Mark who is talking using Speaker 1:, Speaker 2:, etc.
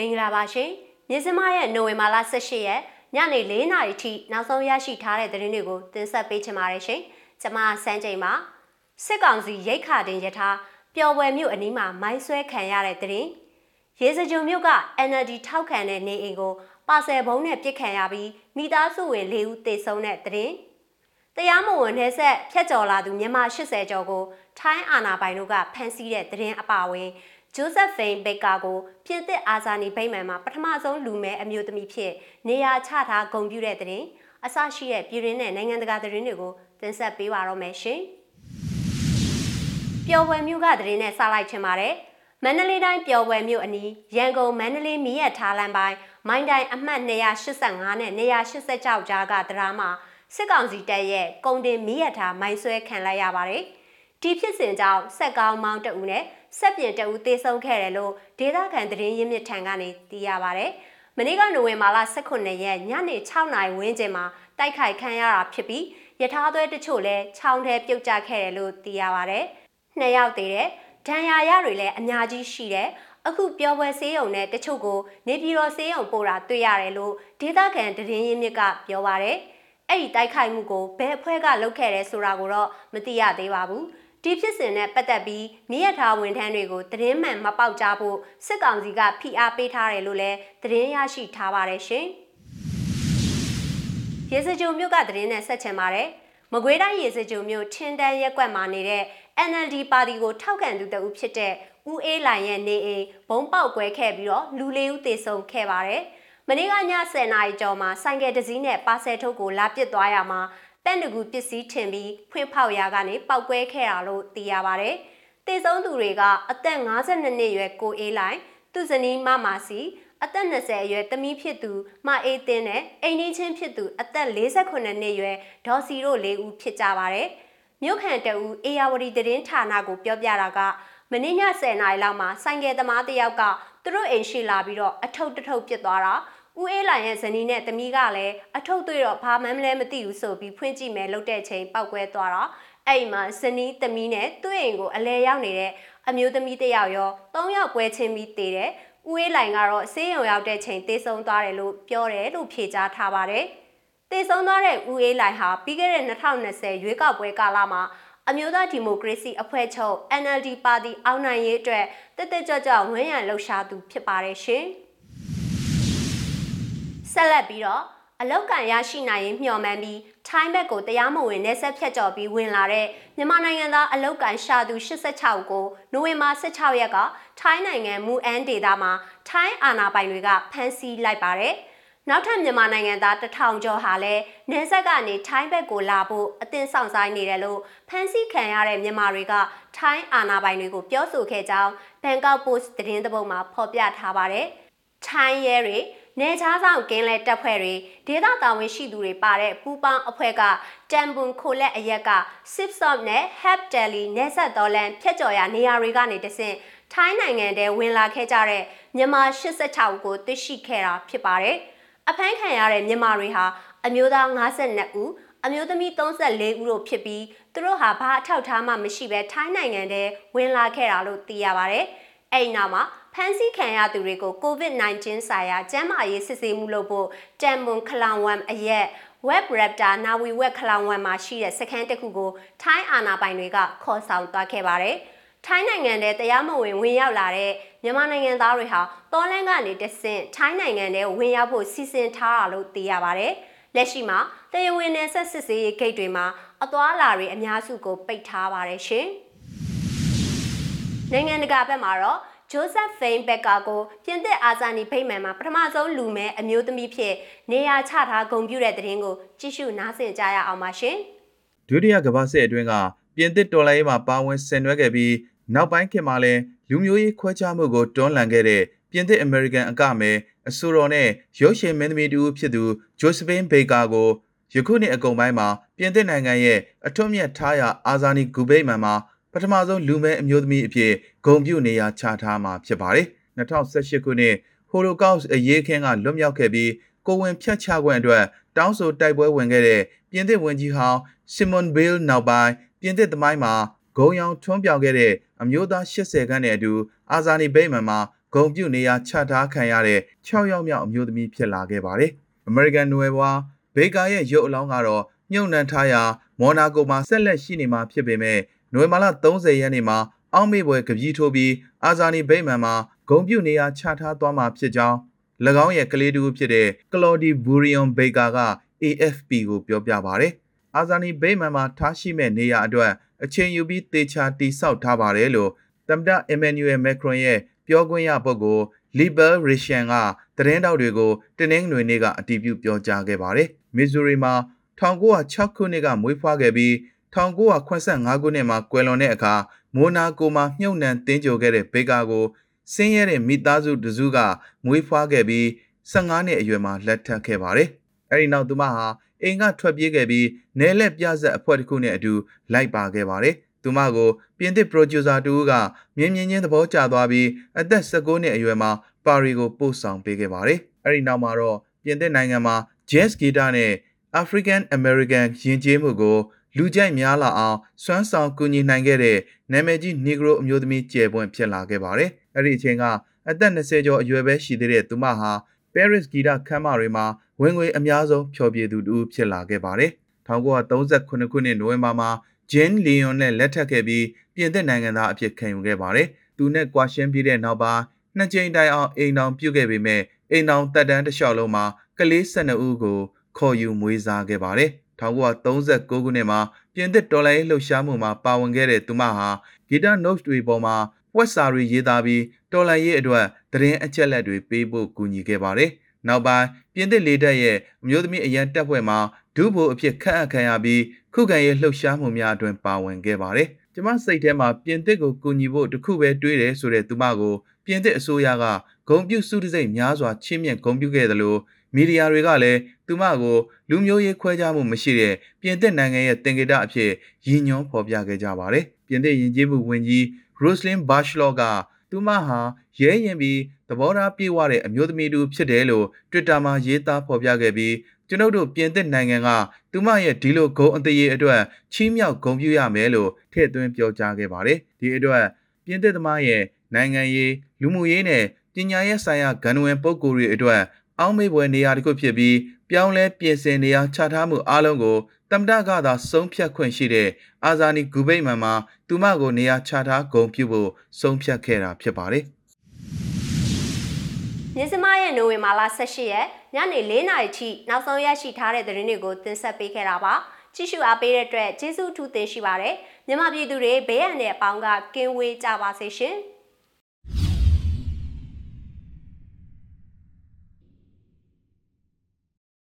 Speaker 1: မင်္ဂလာပါရှင်မြင်းစမရဲ့နိုဝင်ဘာလ18ရက်ညနေ4နာရီထိနောက်ဆုံးရရှိထားတဲ့သတင်းတွေကိုတင်ဆက်ပေးချင်ပါတယ်ရှင်ကျွန်မစန်းချိန်ပါစစ်ကောင်စီရိတ်ခါတင်ရထားပျော်ပွဲမြို့အနီးမှာမိုင်းဆွဲခံရတဲ့သတင်းရေစကြိုမြို့က NLD ထောက်ခံတဲ့နေအိမ်ကိုပါဆယ်ဘုံနဲ့ပစ်ခံရပြီးမိသားစုဝင်၄ဦးသေဆုံးတဲ့သတင်းတရားမဝင်နှဲဆက်ဖျက်ကျော်လာသူမြန်မာ80ကျော်ကိုထိုင်းအာဏာပိုင်တို့ကဖမ်းဆီးတဲ့သတင်းအပါအဝင် ဂျိုးဆက်ဖိန်ဘက်ကာကိုပြင်သစ်အာဇာနည်ဗိမာန်မှာပထမဆုံးလူမဲအမျိုးသမီးဖြစ်နေရာချထားဂုဏ်ပြုတဲ့တဲ့အစရှိတဲ့ပြည်ရင်းနဲ့နိုင်ငံတကာသတင်းတွေကိုတင်ဆက်ပေးပါတော့မယ်ရှင်။ပျော်ပွဲမျိုးကသတင်းနဲ့စလိုက်ချင်ပါတယ်။မန္တလေးတိုင်းပျော်ပွဲမျိုးအနီးရန်ကုန်မန္တလေးမီးရထားလမ်းပိုင်းမိုင်းတိုင်းအမှတ်285နဲ့286ကြားကဒရာမှာစစ်ကောင်စီတပ်ရဲ့ကုံတင်မီးရထားမိုင်းဆွဲခံလိုက်ရပါတယ်။ ဒီဖြစ်စဉ်ကြောင့်စက်ကောင်းမောင်းတအူနဲ့ဆက်ပြင်တအူသေဆုံးခဲ့တယ်လို့ဒေသခံသတင်းရင်းမြစ်ထံကနေသိရပါဗျ။မနေ့ကနိုဝင်ဘာလ18ရက်ညနေ6နာရီဝန်းကျင်မှာတိုက်ခိုက်ခံရတာဖြစ်ပြီးရထားသွဲတချို့လည်းချောင်းထဲပြုတ်ကျခဲ့တယ်လို့သိရပါဗျ။နှစ်ယောက်သေးတယ်။ဒဏ်ရာရတွေလည်းအများကြီးရှိတယ်။အခုပြောပွဲဆေးရုံနဲ့တချို့ကိုနေပြည်တော်ဆေးရုံပို့တာတွေ့ရတယ်လို့ဒေသခံသတင်းရင်းမြစ်ကပြောပါဗျ။အဲ့ဒီတိုက်ခိုက်မှုကိုဘယ်အဖွဲ့ကလုပ်ခဲ့တယ်ဆိုတာကိုတော့မသိရသေးပါဘူး။ ဒီဖြစ်စဉ်နဲ့ပတ်သက်ပြီးမိရထားဝန်ထမ်းတွေကိုသတင်းမှန်မပေါက်ကြားဖို့စစ်ကောင်စီကဖိအားပေးထားတယ်လို့လည်းသတင်းရရှိထားပါတယ်ရှင်။ရေစကြိုမြို့ကသတင်းနဲ့ဆက်ချင်ပါတယ်။မကွေးတိုင်းရေစကြိုမြို့ထင်းတန်းရက်ကွက်မှာနေတဲ့ NLD ပါတီကိုထောက်ခံသူတဦးဖြစ်တဲ့ဦးအေးလိုင်ရဲ့နေအိမ်ဘုံပေါက်ကွဲခဲ့ပြီးတော့လူလေးဦးသေဆုံးခဲ့ပါတယ်။မနေ့ကည10:00နာရီကျော်မှာဆိုင်ကယ်တစ်စီးနဲ့ပါဆယ်ထုတ်ကိုလာပစ်သွားရမှာ တန်တကူပစ္စည်းထင်ပြီးဖွင့်ဖောက်ရာကနေပောက်ကွဲခဲ့တာလို့သိရပါဗျ။တေဆုံးသူတွေကအသက်52နှစ်ရွယ်ကိုအေးလိုက်သူဇနီးမမာစီအသက်20အရွယ်တမီးဖြစ်သူမအေးတင်းနဲ့အိမ်နီးချင်းဖြစ်သူအသက်48နှစ်ရွယ်ဒေါ်စီတို့၄ဦးဖြစ်ကြပါတယ်။မြို့ခံတအူအေယာဝတီတရင်ဌာနကိုပြောပြတာကမင်းည10နာရီလောက်မှာဆိုင်ကယ်သမားတယောက်ကသူတို့အိမ်ရှိလာပြီးတော့အထုပ်တထုပ်ပြစ်သွားတာ ဦးအေးလိုင်ရဲ့ဇနီးနဲ့သမီးကလည်းအထုပ်တွေ့တော့ဘာမှမလဲမသိဘူးဆိုပြီးဖွင့်ကြည့်မယ်လုပ်တဲ့ချိန်ပောက်ကွဲသွားတော့အဲ့မှာဇနီးသမီးနဲ့သူ့အိမ်ကိုအလဲရောက်နေတဲ့အမျိုးသမီးတစ်ယောက်ရော၃ယောက်ပွဲချင်းပြီးတည်တယ်ဦးအေးလိုင်ကတော့ဆေးရုံရောက်တဲ့ချိန်တေးဆုံးသွားတယ်လို့ပြောတယ်လို့ဖြေကြားထားပါတယ်တေဆုံးသွားတဲ့ဦးအေးလိုင်ဟာပြီးခဲ့တဲ့2020ရွေးကောက်ပွဲကာလမှာအမျိုးသားဒီမိုကရေစီအဖွဲ့ချုပ် NLD ပါတီအောင်နိုင်ရေးအတွက်တက်တက်ကြွကြွဝန်းရံလှုပ်ရှားသူဖြစ်ပါတယ်ရှင်။ ဆက်လက်ပြီးတော့အလောက်ကန်ရရှိနိုင်ရင်မျှော်မှန်းပြီးထိုင်းဘက်ကိုတရားမဝင်နေဆက်ဖြတ်ကျော်ပြီးဝင်လာတဲ့မြန်မာနိုင်ငံသားအလောက်ကန်ရှာသူ86ကိုနိုဝင်ဘာ16ရက်ကထိုင်းနိုင်ငံမူအန်ဒေတာမှာထိုင်းအာဏာပိုင်တွေကဖမ်းဆီးလိုက်ပါတယ်။နောက်ထပ်မြန်မာနိုင်ငံသားတထောင်ကျော်ဟာလည်းနေဆက်ကနေထိုင်းဘက်ကိုလာဖို့အသင်းဆောင်ဆိုင်နေတယ်လို့ဖမ်းဆီးခံရတဲ့မြန်မာတွေကထိုင်းအာဏာပိုင်တွေကိုပြောဆိုခဲ့ကြောင်းဘန်ကောက်ပို့စ်သတင်းသဘုတ်မှာဖော်ပြထားပါတယ်။ထိုင်းရဲတွေ နေချားဆောင်ကင်းလဲတပ်ဖွဲ့တွေဒေသတာဝန်ရှိသူတွေပါတဲ့ပူပေါင်းအဖွဲ့ကတမ်ပွန်ခိုလက်အရက်က Sipsop နဲ့ Hep Delhi နေဆက်တော်လန်ဖြတ်ကျော်ရာနေရာတွေကနေတဆင့်ထိုင်းနိုင်ငံထဲဝင်လာခဲ့ကြတဲ့မြန်မာ86ကိုသိရှိခဲ့တာဖြစ်ပါတယ်။အဖမ်းခံရတဲ့မြန်မာတွေဟာအမျိုးသား52ဦးအမျိုးသမီး34ဦးတို့ဖြစ်ပြီးသူတို့ဟာဘာအထောက်ထားမှမရှိဘဲထိုင်းနိုင်ငံထဲဝင်လာခဲ့တာလို့သိရပါတယ်။အဲ့ဒီနောက်မှာ ဖမ်းဆီးခံရသူတွေကို COVID-19 ဆိုင်ရာကျန်းမာရေးစစ်ဆေးမှုလုပ်ဖို့တမ်မွန်ခလောင်ဝမ်အရက် Web Raptor နာဝီဝက်ခလောင်ဝမ်မှာရှိတဲ့စခန်းတစ်ခုကိုထိုင်းအာဏာပိုင်တွေကခေါ်ဆောင်သွားခဲ့ပါတယ်။ထိုင်းနိုင်ငံထဲတရားမဝင်ဝင်ရောက်လာတဲ့မြန်မာနိုင်ငံသားတွေဟာတော်လန်းကနေတဆင့်ထိုင်းနိုင်ငံထဲဝင်ရောက်ဖို့စီစဉ်ထားတာလို့သိရပါတယ်။လက်ရှိမှာတရားဝင်နယ်ဆက်စစ်ဆေးရေးဂိတ်တွေမှာအသွားအလာတွေအများစုကိုပိတ်ထားပါတယ်ရှင်။နိုင်ငံတကာဘက်မှာတော့ ဂျိုးဆက်ဖိန်ဘက်ကကိုပြင်သစ်အာဇာနည်ဖိမှန်မှာပထမဆုံးလူမဲအမျိုးသမီးဖြစ်နေရာချထားဂုဏ်ပြုတဲ့တဲ့ရင်ကိုကြည့်ရှုနားဆင်ကြရအောင်ပါရှင်။
Speaker 2: ဒုတိယကမ္ဘာစစ်အတွင်းကပြင်သစ်တော်လှန်ရေးမှာပါဝင်ဆင်နွှဲခဲ့ပြီးနောက်ပိုင်းခေတ်မှာလည်းလူမျိုးရေးခွဲခြားမှုကိုတွန်းလှန်ခဲ့တဲ့ပြင်သစ်အမေရိကန်အကမဲအဆိုတော်နဲ့ရုပ်ရှင်မင်းသမီးတူဖြစ်သူဂျိုစပင်းဘေကာကိုယခုနှစ်အကုန်ပိုင်းမှာပြင်သစ်နိုင်ငံရဲ့အထွတ်မြတ်ထားရာအာဇာနည်ဂူဘိတ်မန်မှာပထမဆုံးလူမဲအမျိုးသမီးအဖြစ် ဂုံပြုနေရာချထားမှာဖြစ်ပါတယ်။2018ခုနှစ်ဟိုလိုကောက်စ်အရေးခင်းကလွတ်မြောက်ခဲ့ပြီးကိုဝင်ဖြတ်ချခွင့်အတွက်တောင်းဆိုတိုက်ပွဲဝင်ခဲ့တဲ့ပြင်သစ်ဝန်ကြီးဟောင်းဆီမွန်ဘေးလ်နောက်ပိုင်းပြင်သစ်သမိုင်းမှာဂုံရောင်ထွန်းပြောင်ခဲ့တဲ့အမျိုးသား80ခန်းနဲ့အတူအာဇာနည်ဗိမ္မာန်မှာဂုံပြုနေရာချထားခံရတဲ့6ယောက်မြောက်အမျိုးသမီးဖြစ်လာခဲ့ပါတယ်။ American နွယ်ဘွားဘေကာရဲ့ရုပ်အလောင်းကတော့မြုပ်နှံထားရာမော်နာကိုမှာဆက်လက်ရှိနေမှာဖြစ်ပေမဲ့နွေမာလ30ရက်နေ့မှာ အောက်မေ့ပွဲကကြီးထိုးပြီးအာဇာနီဗိမ္မာန်မှာဂုံပြုနေရာချထားသွားမှာဖြစ်ကြောင်း၎င်းရဲ့ကလေးတူဖြစ်တဲ့ကလော်ဒီဘူရီယွန်ဘေကာက AFP ကိုပြောပြပါဗျ။အာဇာနီဗိမ္မာန်မှာထားရှိမဲ့နေရာအတွက်အချိန်ယူပြီးတေချာတိဆောက်ထားပါတယ်လို့သမ္မတအမန်နျူရယ်မက်ခရွန်ရဲ့ပြောခွင့်ရပုဂ္ဂိုလ်လီဘယ်ရီရှန်ကသတင်းတောက်တွေကိုတင်းနှင်းငွေနေ့ကအတည်ပြုပြောကြားခဲ့ပါတယ်။မစ်ဇူရီမှာ1906ခုနှစ်ကမွေးဖွားခဲ့ပြီး1985ခုနှစ်မှာကွယ်လွန်တဲ့အခါ မိုနာကိုမှာမြုပ်နှံတင်းကြိုခဲ့တဲ့ဘေကာကိုဆင်းရဲတဲ့မိသားစုတစုကမွေးဖွားခဲ့ပြီး15နှစ်အရွယ်မှာလက်ထပ်ခဲ့ပါတယ်။အဲဒီနောက်သူမဟာအိမ်ကထွက်ပြေးခဲ့ပြီးနယ်လက်ပြဆက်အဖွဲ့တစ်ခုနဲ့အတူလိုက်ပါခဲ့ပါတယ်။သူမကိုပြင်သစ်ပရိုဂျူဆာတူကမြင်းမြင်းချင်းသဘောကျသွားပြီးအသက်16နှစ်အရွယ်မှာပါရီကိုပို့ဆောင်ပေးခဲ့ပါတယ်။အဲဒီနောက်မှာတော့ပြင်သစ်နိုင်ငံမှာ jazz guitar နဲ့ African American ယဉ်ကျေးမှုကို လူကြိုက်များလာအောင်စွမ်းဆောင်ကူညီနိုင်ခဲ့တဲ့နာမည်ကြီး Negro အမျိုးသမီးကျယ်ပွင့်ဖြစ်လာခဲ့ပါတယ်။အဲ့ဒီအချိန်ကအသက်20ကျော်အရွယ်ပဲရှိသေးတဲ့သူမဟာ Paris ဂီတခမ်းမတွေမှာဝင်ငွေအများဆုံးဖျော်ဖြေသူတူဖြစ်လာခဲ့ပါတယ်။1938ခုနှစ်နိုဝင်ဘာမှာ Jean Leon နဲ့လက်ထပ်ခဲ့ပြီးပြင်သစ်နိုင်ငံသားအဖြစ်ခံယူခဲ့ပါတယ်။သူနဲ့ကွာရှင်းပြီးတဲ့နောက်ပိုင်းနှစ်ကြိမ်တိုင်အောင်အိမ်တော်ပြုတ်ခဲ့ပေမဲ့အိမ်တော်တက်တန်းတစ်လျှောက်လုံးမှာကလေး12ဦးကိုခေါ်ယူမွေးစားခဲ့ပါတယ် 1939ခုနှစ်မှာပြင်သစ်တော်လိုင်းလှုပ်ရှားမှုမှာပါဝင်ခဲ့တဲ့သူမဟာဂီတ notes တွေပေါ်မှာဝက်စာတွေရေးသားပြီးတော်လိုင်းရေးအတွက်သတင်းအချက်လက်တွေပေးဖို့ကူညီခဲ့ပါတယ်။နောက်ပိုင်းပြင်သစ်လေတပ်ရဲ့အမျိုးသမီးအရန်တပ်ဖွဲ့မှာဒုဗိုလ်အဖြစ်ခန့်အပ်ခံရပြီးခုခံရေးလှုပ်ရှားမှုများအတွင်ပါဝင်ခဲ့ပါတယ်။ကျမစိတ်ထဲမှာပြင်သစ်ကိုကူညီဖို့တခုပဲတွေးတယ်ဆိုတဲ့သူမကိုပြင်သစ်အစိုးရကဂုံပြုစုတစိမ့်များစွာချီးမြှင့်ဂုံပြုခဲ့တယ်လို့ မီဒီယာတွေကလည်းသူမကိုလူမျိုးရေးခွဲခြားမှုမရှိတဲ့ပြင်သစ်နိုင်ငံရဲ့တင်ကေတအဖြစ်ရည်ညွှန်းဖော်ပြခဲ့ကြပါတယ်။ပြင်သစ်ယဉ်ကျေးမှုဝန်ကြီး Roselyne Bachelot ကသူမဟာရဲရင်ပြီးသဘောထားပြေဝတဲ့အမျိုးသမီးတူဖြစ်တယ်လို့ Twitter မှာရေးသားဖော်ပြခဲ့ပြီးကျွန်ုပ်တို့ပြင်သစ်နိုင်ငံကသူမရဲ့ဒီလိုဂုံအသေးအတွက်ချီးမြှောက်ဂုဏ်ပြုရမယ်လို့ထည့်သွင်းပြောကြားခဲ့ပါတယ်။ဒီအတွက်ပြင်သစ်သမားရဲ့နိုင်ငံရေးလူမှုရေးနဲ့ပညာရေးဆိုင်ရာဂန္ဓဝင်ပုံကိုယ်တွေအတွက် အောင်းမေးပွဲနေရာတစ်ခုဖြစ်ပြီးပြောင်းလဲပြင်ဆင်နေရာချထားမှုအလုံးကိုတမ္မတကသာဆုံးဖြတ်ခွင့်ရှိတဲ့အာဇာနီဂူဘိတ်မန်မှာသူမကိုနေရာချထားဂုံပြုဖို့ဆုံးဖြတ်ခဲ့တာဖြစ်ပါတယ်။
Speaker 1: မြစမရဲ့နိုဝင်ဘာလ18ရက်ညနေ4နာရီထိနောက်ဆုံးရရှိထားတဲ့သတင်းတွေကိုတင်ဆက်ပေးခဲ့တာပါ။ကြည့်ရှုအားပေးတဲ့အတွက်ကျေးဇူးအထူးတင်ရှိပါတယ်။မြန်မာပြည်သူတွေဘေးရန်တဲ့အပေါင်းကကင်းဝေးကြပါစေရှင်။